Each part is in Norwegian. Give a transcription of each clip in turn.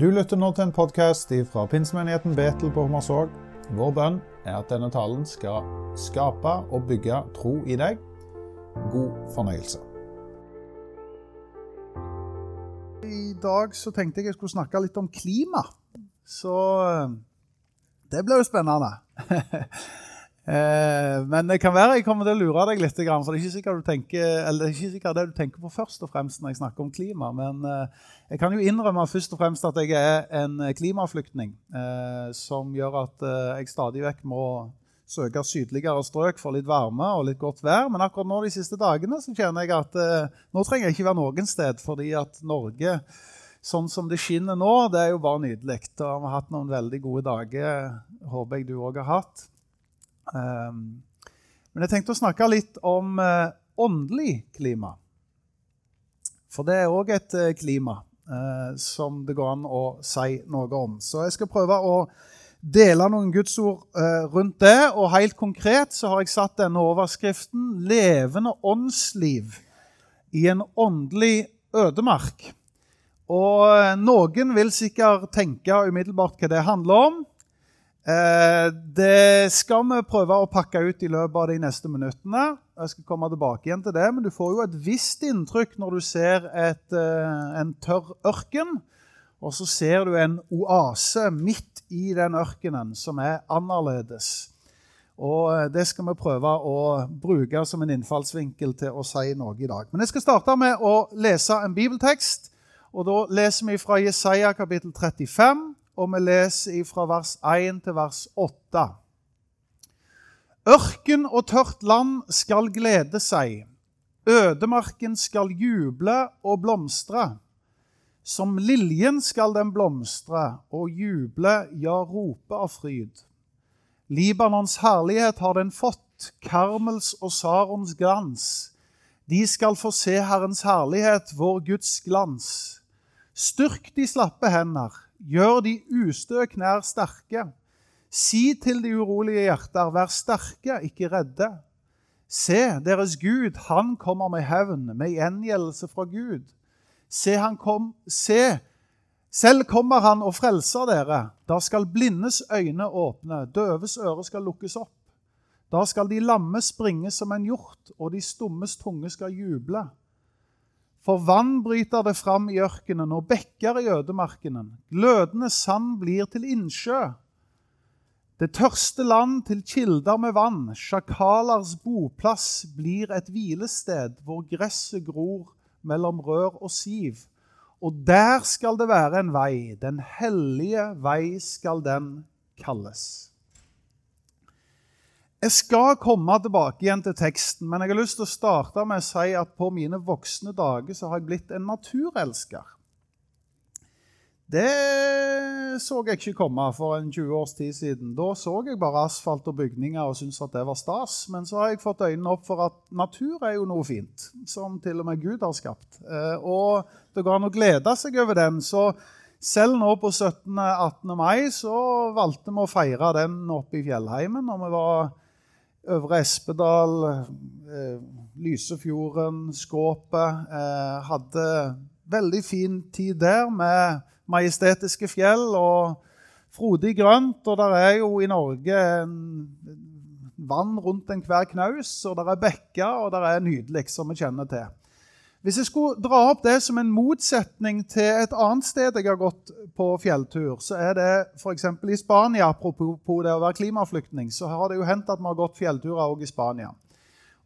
Du lytter nå til en podkast fra pinsemenigheten Betel på Hommersåk. Vår bønn er at denne talen skal skape og bygge tro i deg. God fornøyelse. I dag så tenkte jeg jeg skulle snakke litt om klima. Så eh, det blir jo spennende. Eh, men det kan være jeg kommer til å lure deg litt, for det er ikke sikkert, tenker, det er ikke sikkert det du tenker på først og fremst når jeg snakker om klima. Men eh, jeg kan jo innrømme først og fremst at jeg er en klimaflyktning. Som gjør at jeg stadig vekk må søke sydligere strøk for litt varme og litt godt vær. Men akkurat nå de siste dagene så kjenner jeg at nå trenger jeg ikke være noen sted, fordi at Norge sånn som det skinner nå, det er jo bare nydelig. Og vi har hatt noen veldig gode dager, håper jeg du òg har hatt. Um, men jeg tenkte å snakke litt om uh, åndelig klima. For det er òg et uh, klima uh, som det går an å si noe om. Så jeg skal prøve å dele noen gudsord rundt det. Og helt konkret så har jeg satt denne overskriften 'Levende åndsliv i en åndelig ødemark'. Og noen vil sikkert tenke umiddelbart hva det handler om. Eh, det skal vi prøve å pakke ut i løpet av de neste minuttene. Jeg skal komme tilbake igjen til det, Men du får jo et visst inntrykk når du ser et, eh, en tørr ørken. Og så ser du en oase midt i den ørkenen som er annerledes. Og eh, Det skal vi prøve å bruke som en innfallsvinkel til å si noe i dag. Men jeg skal starte med å lese en bibeltekst. og Da leser vi fra Jesaja kapittel 35 og vi leser fra vers 1 til vers 8. Ørken og tørt land skal glede seg, ødemarken skal juble og blomstre. Som liljen skal den blomstre og juble, ja, rope av fryd. Libanons herlighet har den fått, Karmels og Sarons glans. De skal få se Herrens herlighet, vår Guds glans. Styrk de slappe hender, Gjør de ustø knær sterke. Si til de urolige hjerter, vær sterke, ikke redde. Se, deres Gud, han kommer med hevn, med gjengjeldelse fra Gud. Se, han kom, se, selv kommer han og frelser dere. Da skal blindes øyne åpne, døves øre skal lukkes opp. Da skal de lamme springe som en hjort, og de stummes tunge skal juble. For vann bryter det fram i ørkenen og bekker i ødemarkenen. Glødende sand blir til innsjø. Det tørste land til kilder med vann. Sjakalers boplass blir et hvilested hvor gresset gror mellom rør og siv. Og der skal det være en vei. Den hellige vei skal den kalles. Jeg skal komme tilbake igjen til teksten, men jeg har lyst til å starte med å si at på mine voksne dager så har jeg blitt en naturelsker. Det så jeg ikke komme for en 20 års tid siden. Da så jeg bare asfalt og bygninger og syntes at det var stas. Men så har jeg fått øynene opp for at natur er jo noe fint, som til og med Gud har skapt. Eh, og det går an å glede seg over den. Så selv nå på 17.-18. mai så valgte vi å feire den oppe i fjellheimen. og vi var Øvre Espedal, eh, Lysefjorden, Skåpet. Eh, hadde veldig fin tid der med majestetiske fjell og frodig grønt. Og der er jo i Norge vann rundt enhver knaus, og der er bekker, og der er nydelig, som vi kjenner til. Hvis jeg skulle dra opp det som en motsetning til et annet sted jeg har gått på fjelltur, så er det f.eks. i Spania. Apropos det å være klimaflyktning, så har det jo hendt at vi har gått fjellturer òg i Spania.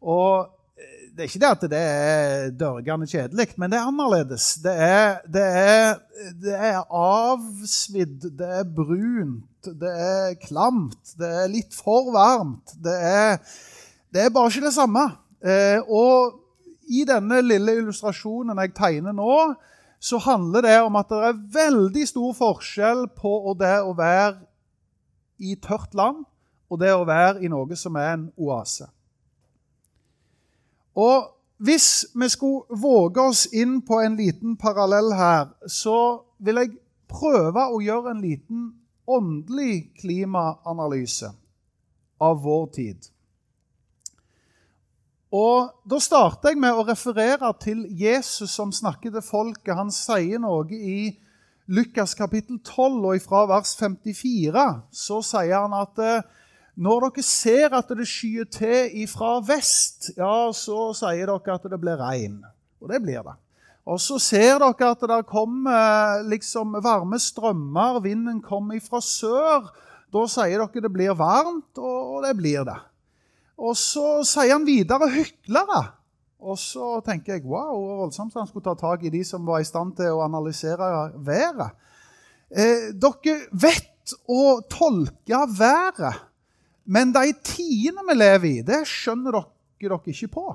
Og eh, det er ikke det at det er dørgende kjedelig, men det er annerledes. Det er, det er, det er avsvidd, det er brunt, det er klamt, det er litt for varmt. Det er, det er bare ikke det samme. Eh, og i denne lille illustrasjonen jeg tegner nå, så handler det om at det er veldig stor forskjell på det å være i tørt land og det å være i noe som er en oase. Og hvis vi skulle våge oss inn på en liten parallell her, så vil jeg prøve å gjøre en liten åndelig klimaanalyse av vår tid. Og Da starter jeg med å referere til Jesus som snakker til folket. Han sier noe i Lukas kapittel 12 og fra vers 54, så sier han at eh, når dere ser at det skyer til ifra vest, ja, så sier dere at det blir regn. Og det blir det. Og så ser dere at det kommer liksom varme strømmer, vinden kommer fra sør. Da sier dere det blir varmt, og det blir det. Og så sier han videre hyklere. Og så tenker jeg wow, hvor voldsomt han skulle ta tak i de som var i stand til å analysere været. Eh, dere vet å tolke været, men de tidene vi lever i, det skjønner dere dere ikke på.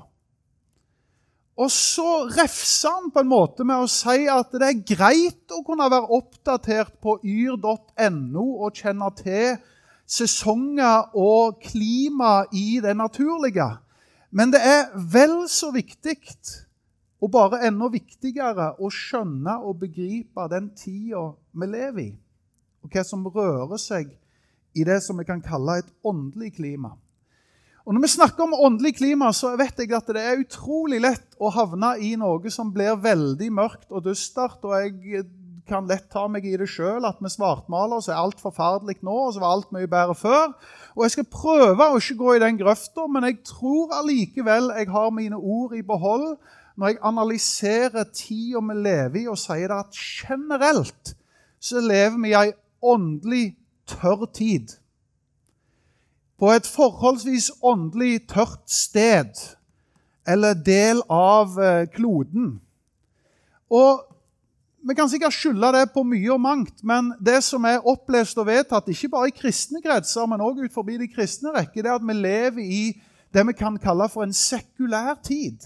Og så refser han på en måte med å si at det er greit å kunne være oppdatert på yr.no og kjenne til sesonger og klima i det naturlige. Men det er vel så viktig, og bare enda viktigere, å skjønne og begripe den tida vi lever i, og hva som rører seg i det som vi kan kalle et åndelig klima. Og Når vi snakker om åndelig klima, så vet jeg at det er utrolig lett å havne i noe som blir veldig mørkt og dystert. og jeg kan lett ta meg i det sjøl, at vi svartmaler, så er alt forferdelig nå, og så var alt mye bedre før. Og Jeg skal prøve å ikke gå i den grøfta, men jeg tror allikevel jeg har mine ord i behold når jeg analyserer tida vi lever i, og sier at generelt så lever vi i ei åndelig tørr tid på et forholdsvis åndelig tørt sted eller del av eh, kloden. Og Vi kan sikkert skylde det på mye og mangt, men det som er opplest og vedtatt, ikke bare i kristne kretser, men òg ut forbi de kristne rekker, det er at vi lever i det vi kan kalle for en sekulær tid.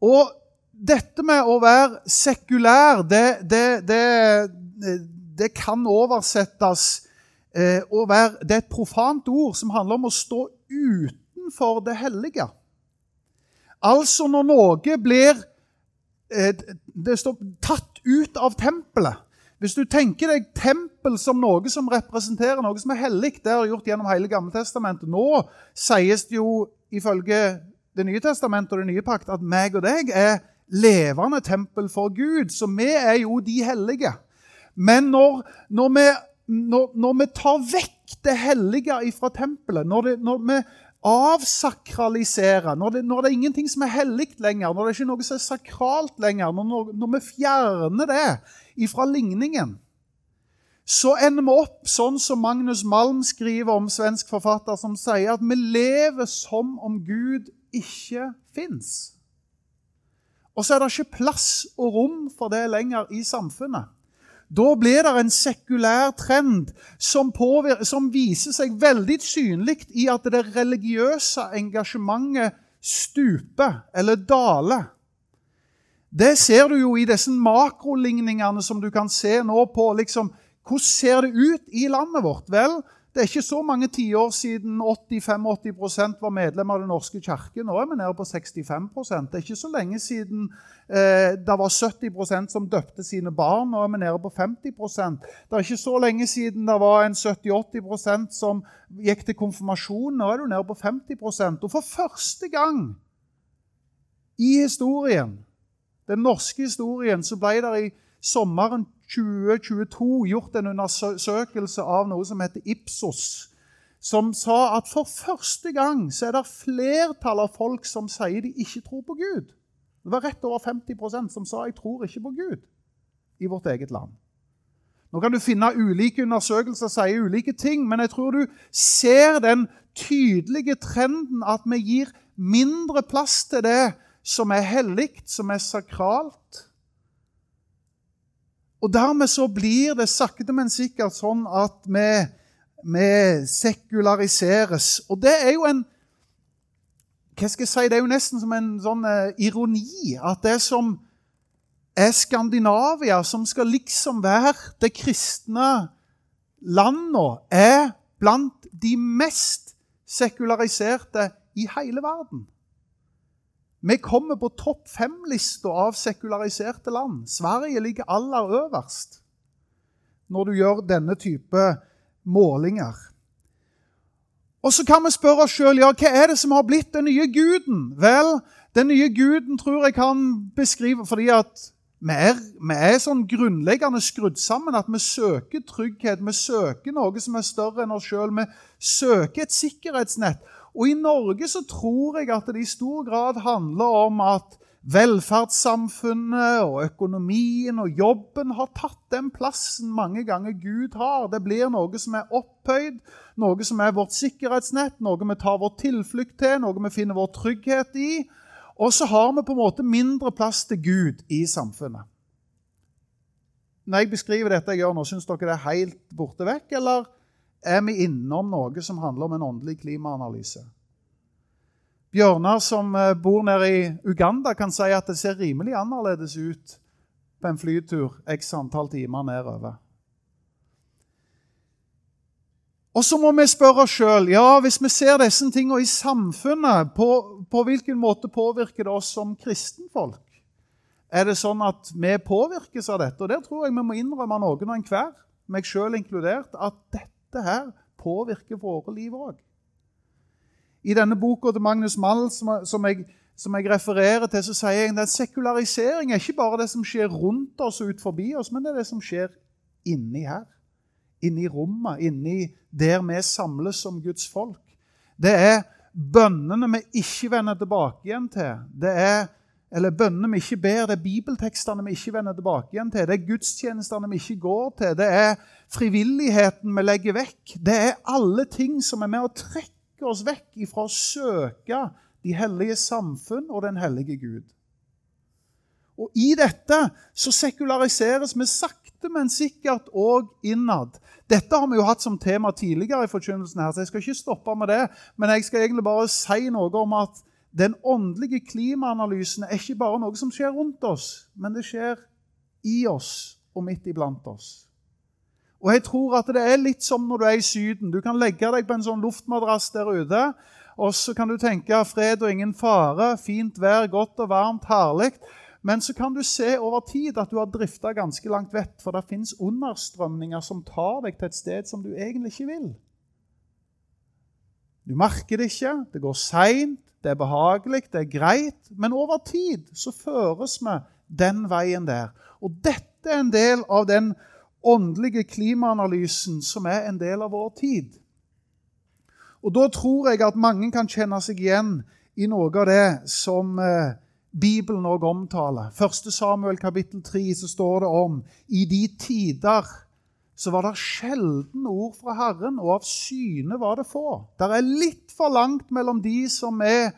Og dette med å være sekulær, det, det, det, det kan oversettes eh, være, Det er et profant ord som handler om å stå utenfor det hellige. Altså når noe blir det står, tatt ut av tempelet. Hvis du tenker deg tempel som noe som representerer noe som er hellig, det er gjort gjennom hele Gammeltestamentet. Nå sies det jo ifølge Det nye testamentet og det nye pakt at meg og deg er levende tempel for Gud. Så vi er jo de hellige. Men når, når vi når, når, vi tar vekk det hellige fra tempelet, når, det, når vi avsakraliserer, når det, når det, er ingenting som er hellig lenger, når det er ikke noe som er sakralt lenger, når, når vi fjerner det ifra ligningen, så ender vi opp sånn som Magnus Malm skriver om svensk forfatter, som sier at vi lever som om Gud ikke fins. Og så er det ikke plass og rom for det lenger i samfunnet. Da blir det en sekulær trend som, som viser seg veldig synlig i at det religiøse engasjementet stuper eller daler. Det ser du jo i disse makroligningene som du kan se nå på liksom, hvordan ser det ut i landet vårt. Vel, det er ikke så mange tiår siden 80-85 var medlem av Den norske kirke. Nå er vi nede på 65% Det er ikke så lenge siden eh, det var 70% som døpte sine barn. Nå er vi nede på 50% Det er ikke så lenge siden det var en 70-80 som gikk til konfirmasjon. Nå er du nede på 50% Og for første gang i historien, den norske historien, så ble det i sommeren 2022 gjort en undersøkelse av noe som heter Ipsos, som sa at for første gang så er det flertall av folk som sier de ikke tror på Gud. Det var rett over 50% som sa 'jeg tror ikke på Gud' i vårt eget land. Nå kan du finne ulike undersøkelser som sier ulike ting, men jeg tror du ser den tydelige trenden at vi gir mindre plass til det som er hellig, som er sakralt, og dermed så blir det sakte, men sikkert sånn at vi, vi sekulariseres. Og det er jo en hva skal jeg si, Det er jo nesten som en sånn uh, ironi at det som er Skandinavia, som skal liksom være det kristne landet, er blant de mest sekulariserte i hele verden. Vi kommer på topp fem-lista av sekulariserte land. Sverige ligger aller øverst når du gjør denne type målinger. Og så kan vi spørre oss sjøl ja, hva er det som har blitt den nye guden. Vel, den nye guden tror jeg kan beskrive fordi at vi er, vi er sånn grunnleggende skrudd sammen at vi søker trygghet. Vi søker noe som er større enn oss sjøl. Vi søker et sikkerhetsnett. Og i Norge så tror jeg at det i stor grad handler om at velferdssamfunnet og økonomien og jobben har tatt den plassen mange ganger Gud har. Det blir noe som er opphøyd, noe som er vårt sikkerhetsnett, noe vi tar vår tilflukt til, noe vi finner vår trygghet i. Og så har vi på en måte mindre plass til Gud i samfunnet. Når jeg beskriver dette jeg gjør nå, syns dere det er helt borte vekk, eller er vi innom noe som handler om en åndelig klimaanalyse? Bjørnar som eh, bor nede i Uganda, kan si at det ser rimelig annerledes ut på en flytur x antall timer nedover. Og så må vi spørre oss sjøl ja, hvis vi ser disse tingene i samfunnet, på, på, hvilken måte påvirker det oss som kristenfolk? Er det sånn at vi påvirkes av dette? Og Der tror jeg vi må innrømme noen og enhver, meg sjøl inkludert, at dette her påvirker våre liv òg. I denne boka til Magnus Mall som, jeg, som jeg refererer til, så sier jeg at sekularisering er ikke bare det som skjer rundt oss og ut forbi oss, men det er det som skjer inni her inni rommet, inni der vi samles som Guds folk. Det er bønnene vi ikke vender tilbake igjen til. Det er eller bønnene vi ikke ber, det er bibeltekstene vi ikke vender tilbake igjen til. Det er gudstjenestene vi ikke går til. Det er frivilligheten vi legger vekk. Det er alle ting som er med å trekke oss vekk ifra å søke de hellige samfunn og den hellige Gud. Og I dette så sekulariseres vi sakte, men sikkert òg innad. Dette har vi jo hatt som tema tidligere i forkynnelsen, her, så jeg skal ikke stoppe med det. Men jeg skal egentlig bare si noe om at den åndelige klimaanalysen er ikke bare noe som skjer rundt oss, men det skjer i oss og midt iblant oss. Og jeg tror at det er litt som når du er i Syden. Du kan legge deg på en sånn luftmadrass der ute, og så kan du tenke fred og ingen fare, fint vær, godt og varmt, herlig. Men så kan du se over tid at du har drifta ganske langt vett, for det fins understrømninger som tar deg til et sted som du egentlig ikke vil. Du merker det ikke, det går seint, det er behagelig, det er greit, men over tid så føres vi den veien der. Og dette er en del av den åndelige klimaanalysen som er en del av vår tid. Og da tror jeg at mange kan kjenne seg igjen i noe av det som eh, Bibelen òg omtaler. 1. Samuel kapittel 3 så står det om i de tider så var det sjelden ord fra Herren, og av syne var det få. Det er litt for langt mellom de som vi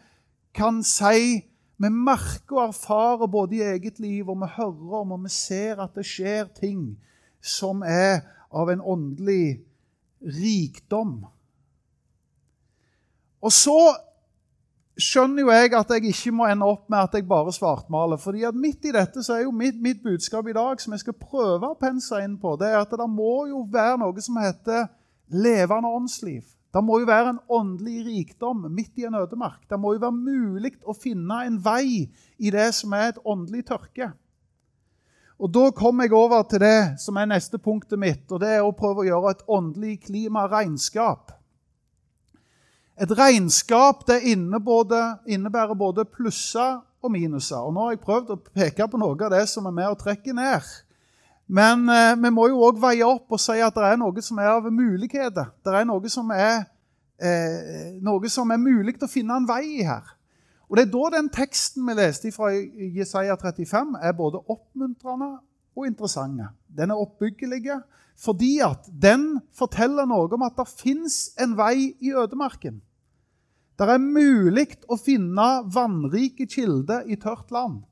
kan si vi merker og erfarer både i eget liv, og vi hører om og vi ser at det skjer ting som er av en åndelig rikdom. Og så skjønner jo jeg at jeg ikke må ende opp med at jeg bare svartmaler. fordi at midt i dette så er jo mitt, mitt budskap i dag, som jeg skal prøve å pense inn på, det er at det må jo være noe som heter levende åndsliv. Det må jo være en åndelig rikdom midt i en ødemark. Det må jo være mulig å finne en vei i det som er et åndelig tørke. Og Da kommer jeg over til det som er neste punktet mitt, og det er å prøve å gjøre et åndelig klimaregnskap. Et regnskap det innebærer både plusser og minuser. Og Nå har jeg prøvd å peke på noe av det som er med å trekke ned. Men eh, vi må jo òg veie opp og si at det er noe som er av muligheter. Det er noe som er, eh, noe som er mulig å finne en vei i her. Og Det er da den teksten vi leste fra Jesaja 35, er både oppmuntrende og interessante. Den er oppbyggelig fordi at den forteller noe om at det fins en vei i ødemarken. Det er mulig å finne vannrike kilder i tørt land.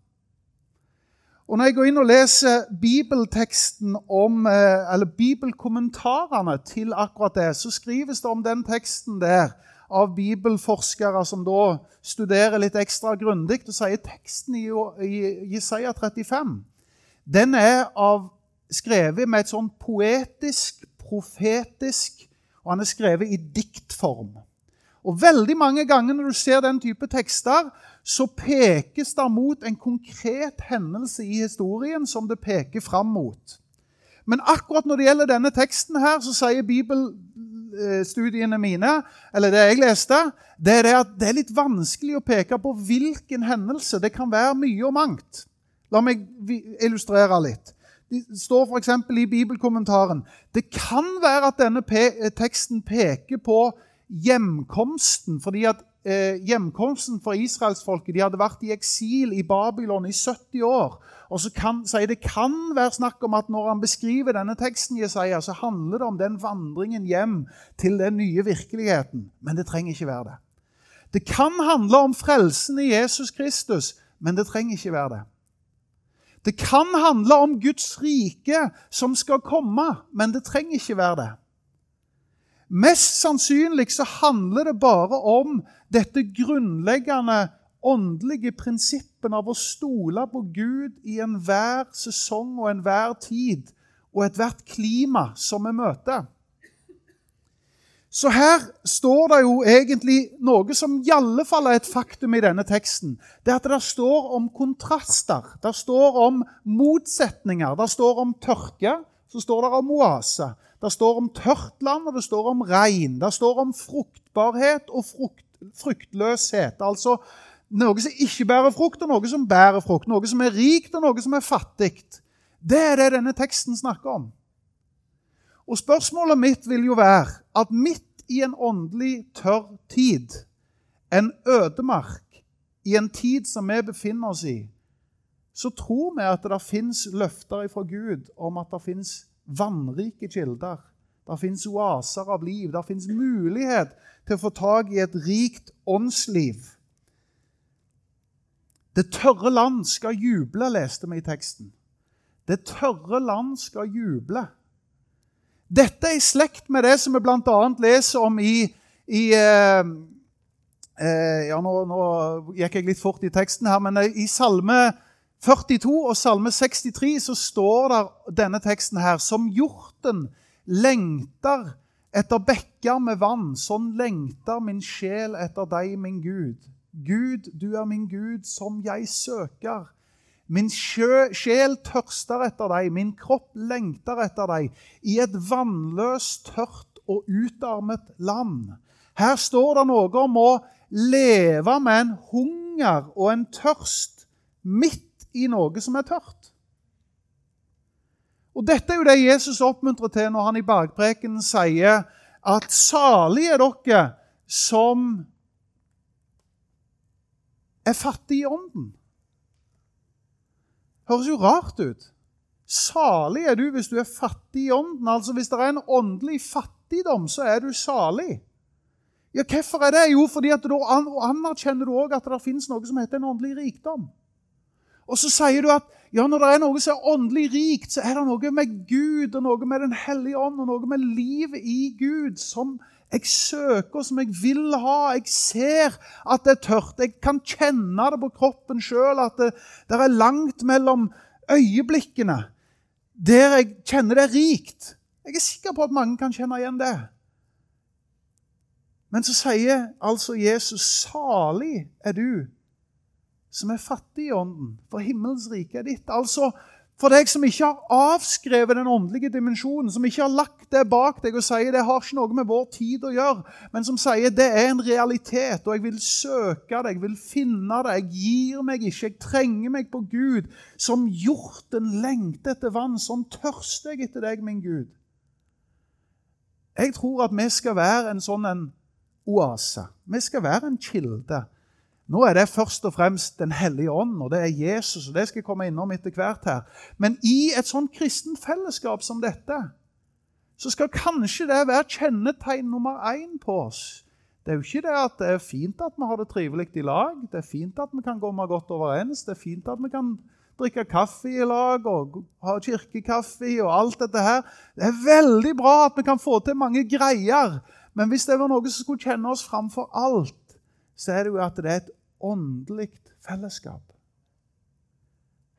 Og Når jeg går inn og leser bibelteksten om, eh, eller bibelkommentarene til akkurat det, så skrives det om den teksten der av bibelforskere som da studerer litt ekstra grundig. og sier teksten i Jesaja 35 den er av, skrevet med et sånn poetisk, profetisk Og han er skrevet i diktform. Og veldig mange ganger når du ser den type tekster, så pekes det mot en konkret hendelse i historien som det peker fram mot. Men akkurat når det gjelder denne teksten, her, så sier bibelstudiene mine, eller det jeg leste, det er det at det er litt vanskelig å peke på hvilken hendelse. Det kan være mye og mangt. La meg illustrere litt. Det står f.eks. i bibelkommentaren det kan være at denne teksten peker på hjemkomsten. fordi at eh, Hjemkomsten for israelsfolket de hadde vært i eksil i Babylon i 70 år. Og så kan, sier Det kan være snakk om at når han beskriver denne teksten, Jesaja, så handler det om den vandringen hjem til den nye virkeligheten. Men det trenger ikke være det. Det kan handle om frelsen i Jesus Kristus, men det trenger ikke være det. Det kan handle om Guds rike som skal komme, men det trenger ikke være det. Mest sannsynlig så handler det bare om dette grunnleggende åndelige prinsippen av å stole på Gud i enhver sesong og enhver tid og ethvert klima som vi møter. Så her står det jo egentlig noe som i alle fall er et faktum i denne teksten. Det er at det står om kontraster. Det står om motsetninger. Det står om tørke. Så står det om oase. Det står om tørt land, og det står om regn. Det står om fruktbarhet og frukt, fruktløshet. Altså noe som ikke bærer frukt, og noe som bærer frukt. Noe som er rikt, og noe som er fattig. Det er det denne teksten snakker om. Og spørsmålet mitt vil jo være at midt i en åndelig tørr tid, en ødemark, i en tid som vi befinner oss i, så tror vi at det fins løfter fra Gud om at det fins vannrike kilder. Det fins oaser av liv. Det fins mulighet til å få tak i et rikt åndsliv. Det tørre land skal juble, leste vi i teksten. Det tørre land skal juble. Dette er i slekt med det som vi bl.a. leser om i, i eh, eh, ja, nå, nå, gikk jeg litt fort i teksten her, men i Salme 42 og Salme 63 så står det denne teksten her Som hjorten lengter etter bekker med vann, sånn lengter min sjel etter deg, min Gud. Gud, du er min Gud, som jeg søker. Min sjel tørster etter deg, min kropp lengter etter deg, i et vannløst, tørt og utarmet land. Her står det noe om å leve med en hunger og en tørst midt i noe som er tørt. Og Dette er jo det Jesus oppmuntrer til når han i bergprekenen sier at salige er dere som er fattige i ånden. Høres jo rart ut. Salig er du hvis du er fattig i ånden. Altså Hvis det er en åndelig fattigdom, så er du salig. Ja, Hvorfor er det? Jo, fordi at da anerkjenner du òg at det finnes noe som heter en åndelig rikdom. Og så sier du at ja, når det er noe som er åndelig rikt, så er det noe med Gud og noe med Den hellige ånd og noe med livet i Gud som jeg søker, som jeg vil ha. Jeg ser at det er tørt. Jeg kan kjenne det på kroppen sjøl, at det, det, er langt mellom øyeblikkene der jeg kjenner det er rikt. Jeg er sikker på at mange kan kjenne igjen det. Men så sier altså Jesus, salig er du som er fattig i ånden, for himmelens rike er ditt. Altså, for deg som ikke har avskrevet den åndelige dimensjonen, som ikke har lagt det bak deg og sier det har ikke noe med vår tid å gjøre, men som sier det er en realitet, og jeg vil søke det, jeg vil finne det, jeg gir meg ikke, jeg trenger meg på Gud. Som hjorten lengter etter vann, sånn tørster jeg etter deg, min Gud. Jeg tror at vi skal være en sånn en oase. Vi skal være en kilde nå er det først og fremst Den hellige ånd, og det er Jesus. og Det skal jeg komme innom etter hvert her. Men i et sånt kristent fellesskap som dette, så skal kanskje det være kjennetegn nummer én på oss. Det er jo ikke det at det er fint at vi har det trivelig i lag. Det er fint at vi kan komme godt overens. Det er fint at vi kan drikke kaffe i lag og ha kirkekaffe og alt dette her. Det er veldig bra at vi kan få til mange greier. Men hvis det var noe som skulle kjenne oss framfor alt, så er det jo at det er et åndelig fellesskap.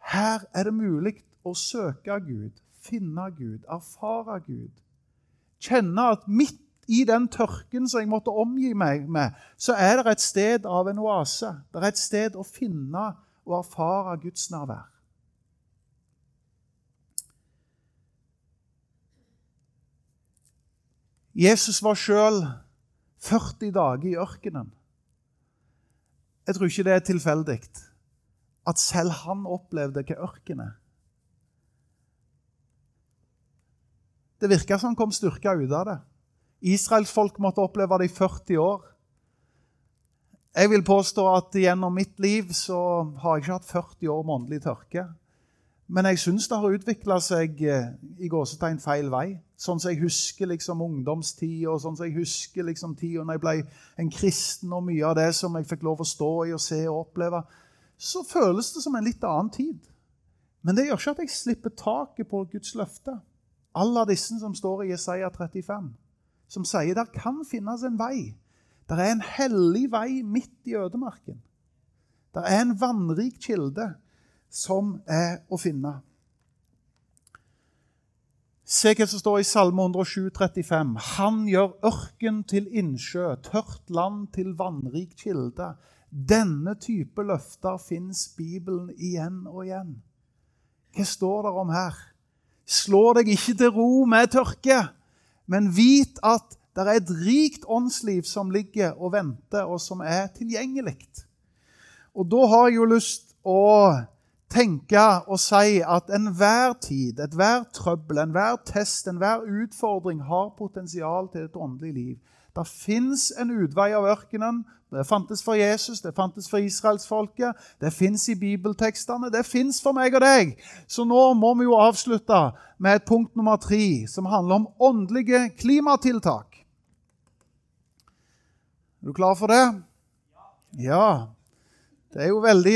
Her er det mulig å søke Gud, finne Gud, erfare Gud. Kjenne at midt i den tørken som jeg måtte omgi meg med, så er det et sted av en oase. Det er et sted å finne og erfare Guds nærvær. Jesus var sjøl 40 dager i ørkenen. Jeg tror ikke det er tilfeldig at selv han opplevde hva ørken er. Det virka som han kom styrka ut av det. Israelsfolk måtte oppleve det i 40 år. Jeg vil påstå at gjennom mitt liv så har jeg ikke hatt 40 år med åndelig tørke. Men jeg syns det har utvikla seg eh, i gåsetegn feil vei. Sånn som jeg husker liksom ungdomstid, og sånn som jeg husker liksom tida når jeg ble en kristen, og mye av det som jeg fikk lov å stå i og se og oppleve, så føles det som en litt annen tid. Men det gjør ikke at jeg slipper taket på Guds løfte. Alle disse som står i Jesaja 35, som sier der kan finnes en vei det er en hellig vei midt i ødemarken. Det er en vannrik kilde som er å finne. Se hva som står i Salme 107, 35. Han gjør ørken til innsjø, tørt land til vannrik kilde. Denne type løfter fins Bibelen igjen og igjen. Hva står det om her? Slå deg ikke til ro med tørke, men vit at det er et rikt åndsliv som ligger og venter, og som er tilgjengelig. Og da har jeg jo lyst å tenke og si at enhver tid, ethver trøbbel, enhver test, enhver utfordring har potensial til et åndelig liv. Det fins en utvei av ørkenen. Det fantes for Jesus, det fantes for israelsfolket, det fins i bibeltekstene, det fins for meg og deg. Så nå må vi jo avslutte med et punkt nummer tre, som handler om åndelige klimatiltak. Er du klar for det? Ja. Det er jo veldig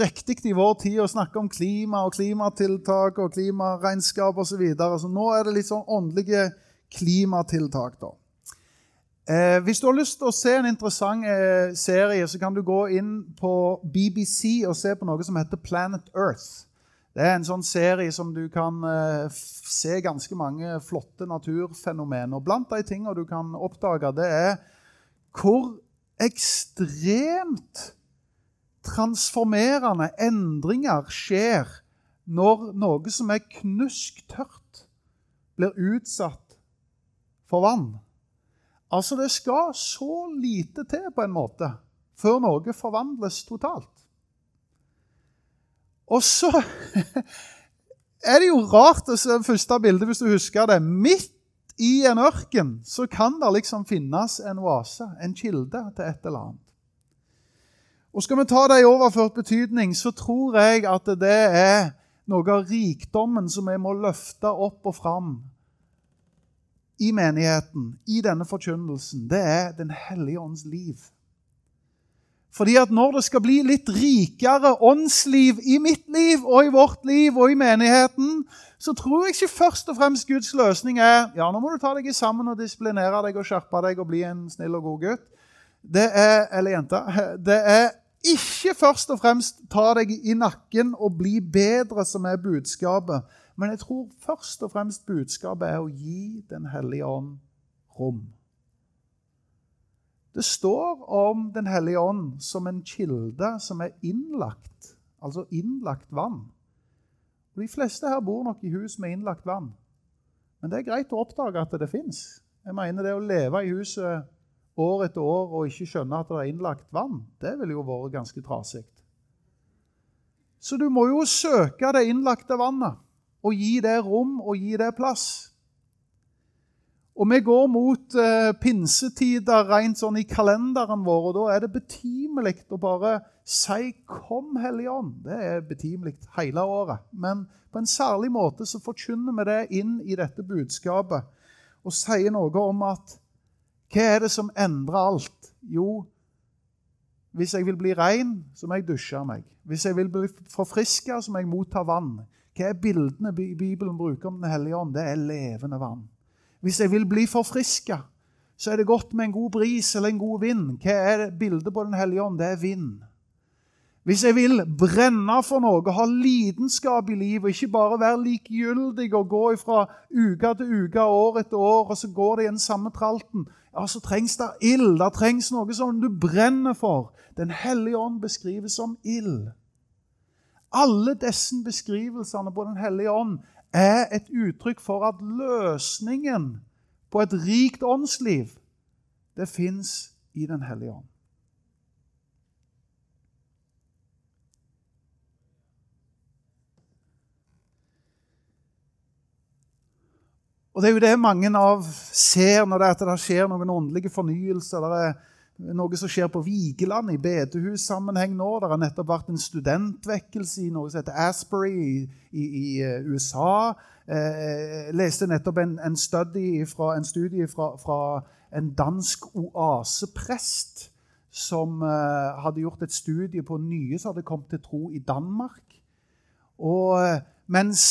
riktig i vår tid å snakke om klima og klimatiltak og klimaregnskap osv. Så, videre. så nå er det litt sånn åndelige klimatiltak, da. Eh, hvis du har lyst til å se en interessant eh, serie, så kan du gå inn på BBC og se på noe som heter Planet Earth. Det er en sånn serie som du kan eh, se ganske mange flotte naturfenomener. Blant de tingene du kan oppdage, det er hvor ekstremt transformerende endringer skjer når noe som er knusktørt, blir utsatt for vann. Altså, det skal så lite til, på en måte, før noe forvandles totalt. Og så er det jo rart å se det første bildet, hvis du husker det. Midt i en ørken så kan det liksom finnes en oase, en kilde til et eller annet. Og Skal vi ta det i overført betydning, så tror jeg at det er noe av rikdommen som vi må løfte opp og fram i menigheten, i denne forkynnelsen. Det er Den hellige ånds liv. Fordi at når det skal bli litt rikere åndsliv i mitt liv og i vårt liv og i menigheten, så tror jeg ikke først og fremst Guds løsning er ja, nå må du ta deg sammen og disiplinere deg og skjerpe deg og bli en snill og god gutt. Det er, eller jente. Det er ikke først og fremst ta deg i nakken og bli bedre som er budskapet. Men jeg tror først og fremst budskapet er å gi Den hellige ånd rom. Det står om Den hellige ånd som en kilde som er innlagt, altså innlagt vann. Og De fleste her bor nok i hus med innlagt vann. Men det er greit å oppdage at det fins. Jeg mener det å leve i huset år etter år og ikke skjønne at det er innlagt vann, det ville jo vært ganske trasig. Så du må jo søke det innlagte vannet og gi det rom og gi det plass. Og vi går mot eh, pinsetider rent sånn i kalenderen vår, og da er det betimelig å bare si 'Kom, Hellige Ånd'. Det er betimelig hele året. Men på en særlig måte så forkynner vi det inn i dette budskapet og sier noe om at hva er det som endrer alt? Jo, hvis jeg vil bli ren, så må jeg dusje meg. Hvis jeg vil bli forfriska, så må jeg motta vann. Hva er bildene Bibelen bruker om Den hellige ånd? Det er levende vann. Hvis jeg vil bli forfriska, så er det godt med en god bris eller en god vind. Hva er bildet på Den hellige ånd? Det er vind. Hvis jeg vil brenne for noe, ha lidenskap i livet, ikke bare være likegyldig og gå fra uke til uke, år etter år, og så går det i den samme tralten, ja, så trengs det ild. Det trengs noe som du brenner for. Den hellige ånd beskrives som ild. Alle disse beskrivelsene på Den hellige ånd er et uttrykk for at løsningen på et rikt åndsliv, det fins i Den hellige ånd. Og det er jo det mange av ser når det, er at det skjer noen åndelige fornyelser. Det er noe som skjer på Vigeland i bedehussammenheng nå. Det har nettopp vært en studentvekkelse i noe som heter Asbury i, i, i eh, USA. Eh, jeg leste nettopp en, en, fra, en studie fra, fra, en dansk oaseprest som eh, hadde gjort et studie på nye som hadde kommet til tro i Danmark. Og eh, mens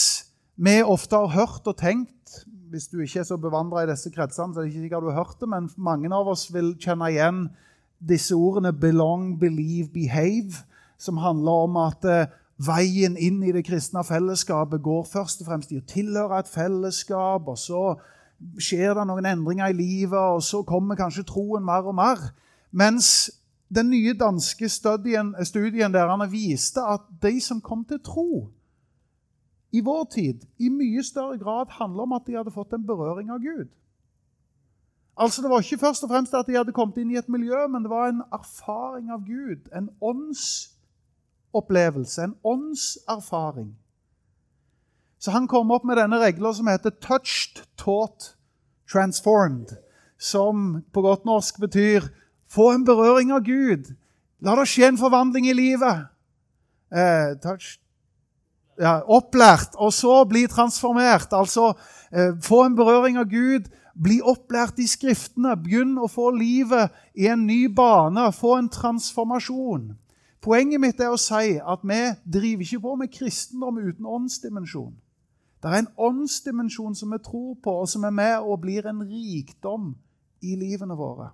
vi ofte har hørt og tenkt hvis du ikke er så bevandra i disse kretsene, så er det ikke sikkert du har hørt det, men mange av oss vil kjenne igjen disse ordene 'belong, believe, behave', som handler om at eh, veien inn i det kristne fellesskapet går først og fremst i å tilhøre et fellesskap, og så skjer det noen endringer i livet, og så kommer kanskje troen mer og mer. Mens den nye danske studien, studien der viste at de som kom til tro, i vår tid i mye større grad handler om at de hadde fått en berøring av Gud. Altså Det var ikke først og fremst at de hadde kommet inn i et miljø, men det var en erfaring av Gud. En åndsopplevelse, en åndserfaring. Så han kom opp med denne regla som heter 'touched, taught, transformed'. Som på godt norsk betyr 'få en berøring av Gud'. La det skje en forvandling i livet. Eh, touched, ja, opplært, og så bli transformert. Altså eh, få en berøring av Gud, bli opplært i Skriftene, begynn å få livet i en ny bane, få en transformasjon. Poenget mitt er å si at vi driver ikke på med kristendom uten åndsdimensjon. Det er en åndsdimensjon som vi tror på, og som er med og blir en rikdom i livene våre.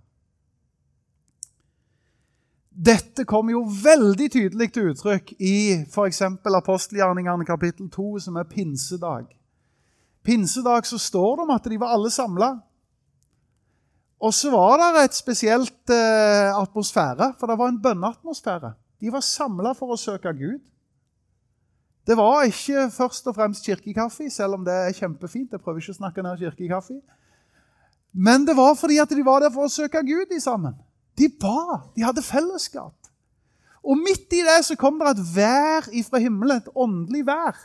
Dette kommer jo veldig tydelig til uttrykk i f.eks. apostelgjerningene kapittel 2, som er pinsedag. Pinsedag så står det om at de var alle samla. Og så var det et spesielt eh, atmosfære, for det var en bønneatmosfære. De var samla for å søke Gud. Det var ikke først og fremst kirkekaffe, selv om det er kjempefint. Jeg prøver ikke å snakke ned kirkekaffe. Men det var fordi at de var der for å søke Gud de sammen. De ba. De hadde fellesskap. Og midt i det så kom det et vær ifra himmelen, et åndelig vær,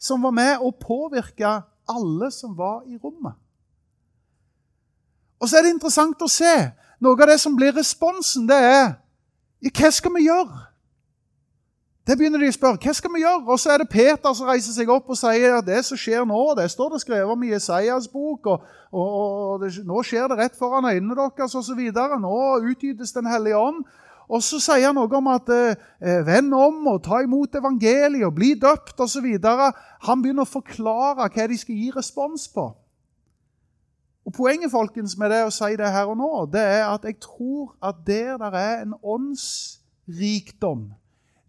som var med å påvirke alle som var i rommet. Og så er det interessant å se. Noe av det som blir responsen, det er Hva skal vi gjøre? Det begynner de å spørre. Hva skal vi gjøre? Og så er det Peter som reiser seg opp og sier at det som skjer nå, det står det skrevet om i Jesajas bok, og, og, og det, nå skjer det rett foran øynene deres osv. Nå utgytes Den hellige ånd. Og så sier han noe om at eh, eh vend om og ta imot evangeliet og bli døpt osv. Han begynner å forklare hva de skal gi respons på. Og Poenget folkens, med det å si det her og nå, det er at jeg tror at der det er en åndsrikdom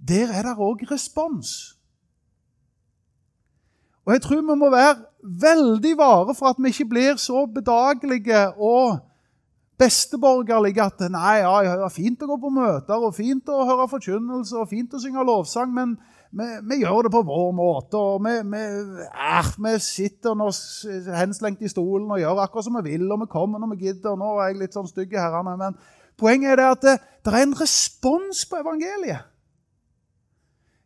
der er det òg respons. Og Jeg tror vi må være veldig vare for at vi ikke blir så bedagelige og besteborgerlige at nei, ja, det er fint å gå på møter og fint å høre forkynnelse og fint å synge lovsang, men vi, vi gjør det på vår måte. og Vi, vi, er, vi sitter nå henslengt i stolen og gjør akkurat som vi vil, og vi kommer når vi gidder. Nå er jeg litt sånn stygg i herrene, men poenget er det at det, det er en respons på evangeliet.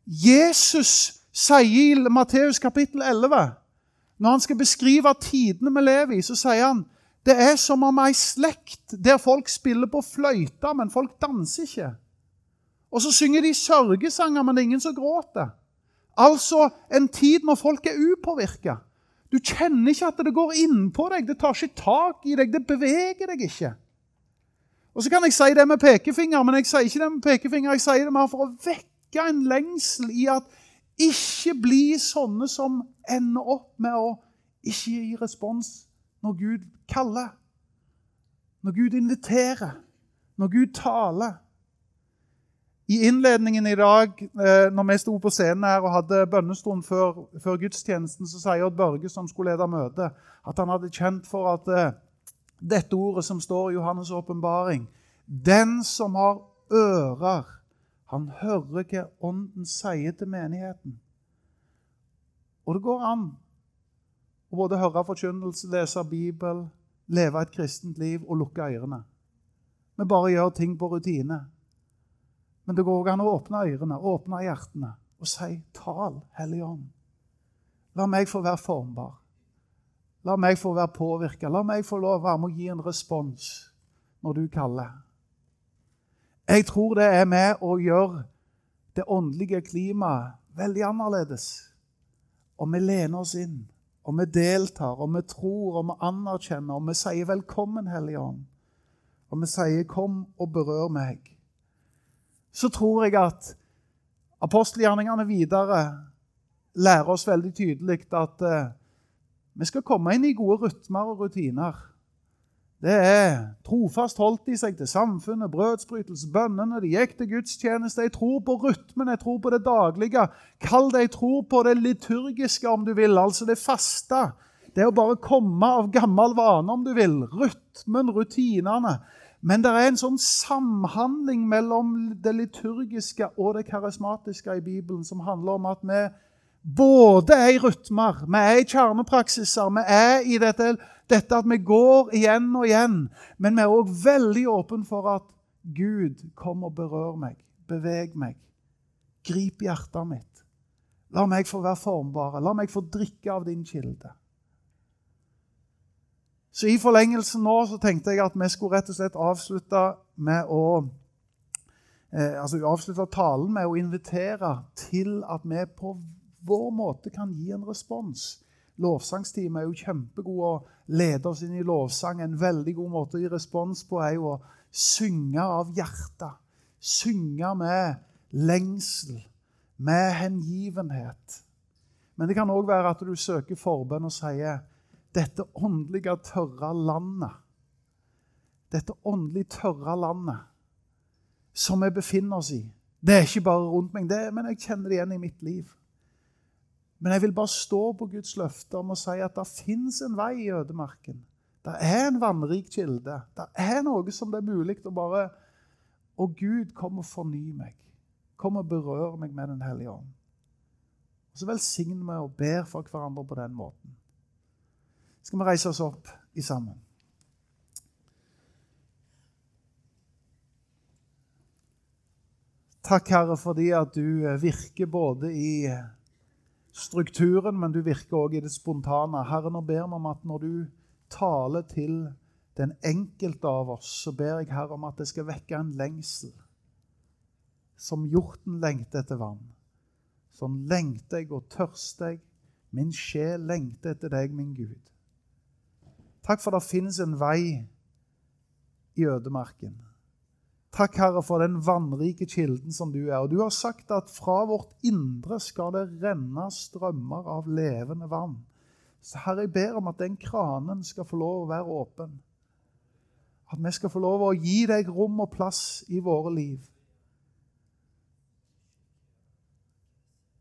Jesus sier i Matteus kapittel 11, når han skal beskrive tidene vi lever i, så sier han det er som om ei slekt der folk spiller på fløyte, men folk danser ikke. Og så synger de sørgesanger, men det er ingen som gråter. Altså en tid når folk er upåvirka. Du kjenner ikke at det går innpå deg, det tar ikke tak i deg, det beveger deg ikke. Og Så kan jeg si det med pekefinger, men jeg sier ikke det med pekefinger, jeg sier det mer for å vekke vekke en lengsel i at ikke bli sånne som ender opp med å ikke gi respons når Gud kaller, når Gud inviterer, når Gud taler. I innledningen i dag, eh, når vi sto på scenen her og hadde bønnestund før, før gudstjenesten, så sier Odd Børge, som skulle lede møtet, at han hadde kjent for at eh, dette ordet som står i Johannes' åpenbaring Den som har ører han hører hva Ånden sier til menigheten. Og det går an å både høre forkynnelse, lese Bibel, leve et kristent liv og lukke ørene. Vi bare gjør ting på rutine. Men det går òg an å åpne ørene, åpne hjertene og si 'Tal, Hellige Ånd'. La meg få være formbar. La meg få være påvirka. La meg få lov å være med å gi en respons når du kaller. Jeg tror det er med å gjøre det åndelige klimaet veldig annerledes. Og vi lener oss inn, og vi deltar, og vi tror, og vi anerkjenner, og vi sier 'Velkommen, Hellige Ånd'. Og vi sier 'Kom og berør meg'. Så tror jeg at apostelgjerningene videre lærer oss veldig tydelig at uh, vi skal komme inn i gode rytmer og rutiner. Det er trofast holdt de seg til samfunnet, brødsbrytelse, bønnene. De gikk til gudstjeneste. Jeg tror på rytmen, jeg tror på det daglige. Kall det jeg tror på det liturgiske, om du vil, altså det faste. Det å bare komme av gammel vane, om du vil. Rytmen, rutinene. Men det er en sånn samhandling mellom det liturgiske og det karismatiske i Bibelen som handler om at vi både er i rytmer, vi er i kjernepraksiser, vi er i dette, dette at vi går igjen og igjen. Men vi er òg veldig åpne for at Gud kom og berør meg, beveg meg. Grip hjertet mitt. La meg få være formbare. La meg få drikke av din kilde. Så I forlengelsen nå så tenkte jeg at vi skulle rett og slett avslutte med å eh, altså avslutte talen med å invitere til at vi på vår måte kan gi en respons. Lovsangsteamet er jo kjempegode å lede oss inn i lovsang. En veldig god måte å gi respons på er jo å synge av hjertet. Synge med lengsel, med hengivenhet. Men det kan òg være at du søker forbønn og sier dette åndelige, tørre landet Dette åndelig tørre landet som vi befinner oss i. Det er ikke bare rundt meg, det, men jeg kjenner det igjen i mitt liv. Men jeg vil bare stå på Guds løfte om å si at det fins en vei i ødemarken. Det er en vannrik kilde. Det er noe som det er mulig å bare Og Gud, kom og forny meg. Kom og berør meg med Den hellige ånd. Og Så velsigner vi og ber for hverandre på den måten. Skal vi reise oss opp i sammen? Takk, Herre, fordi at du virker både i strukturen, men du virker òg i det spontane. Herre, nå ber vi om at når du taler til den enkelte av oss, så ber jeg Herre om at det skal vekke en lengsel. Som hjorten lengter etter vann. Sånn lengter jeg og tørster jeg. Min sjel lengter etter deg, min Gud. Takk for det finnes en vei i ødemarken. Takk, Herre, for den vannrike kilden som du er. Og du har sagt at fra vårt indre skal det renne strømmer av levende vann. Så Herre, jeg ber om at den kranen skal få lov å være åpen. At vi skal få lov å gi deg rom og plass i våre liv.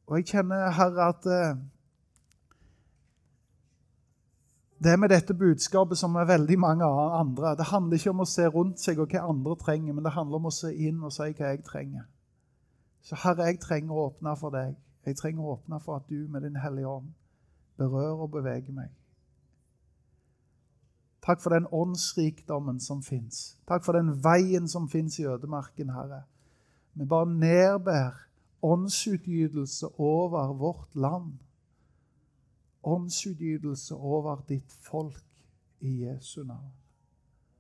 Og jeg kjenner, Herre, at eh, Det med dette budskapet som er veldig mange andre. Det handler ikke om å se rundt seg og hva andre trenger, men det handler om å se inn og si hva jeg trenger. Så Herre, jeg trenger å åpne for deg. Jeg trenger å åpne for at du med Din Hellige Ånd berører og beveger meg. Takk for den åndsrikdommen som fins. Takk for den veien som fins i ødemarken, Herre. Vi bare nedbær åndsutgytelse over vårt land åndsutgytelse over ditt folk i Jesu navn.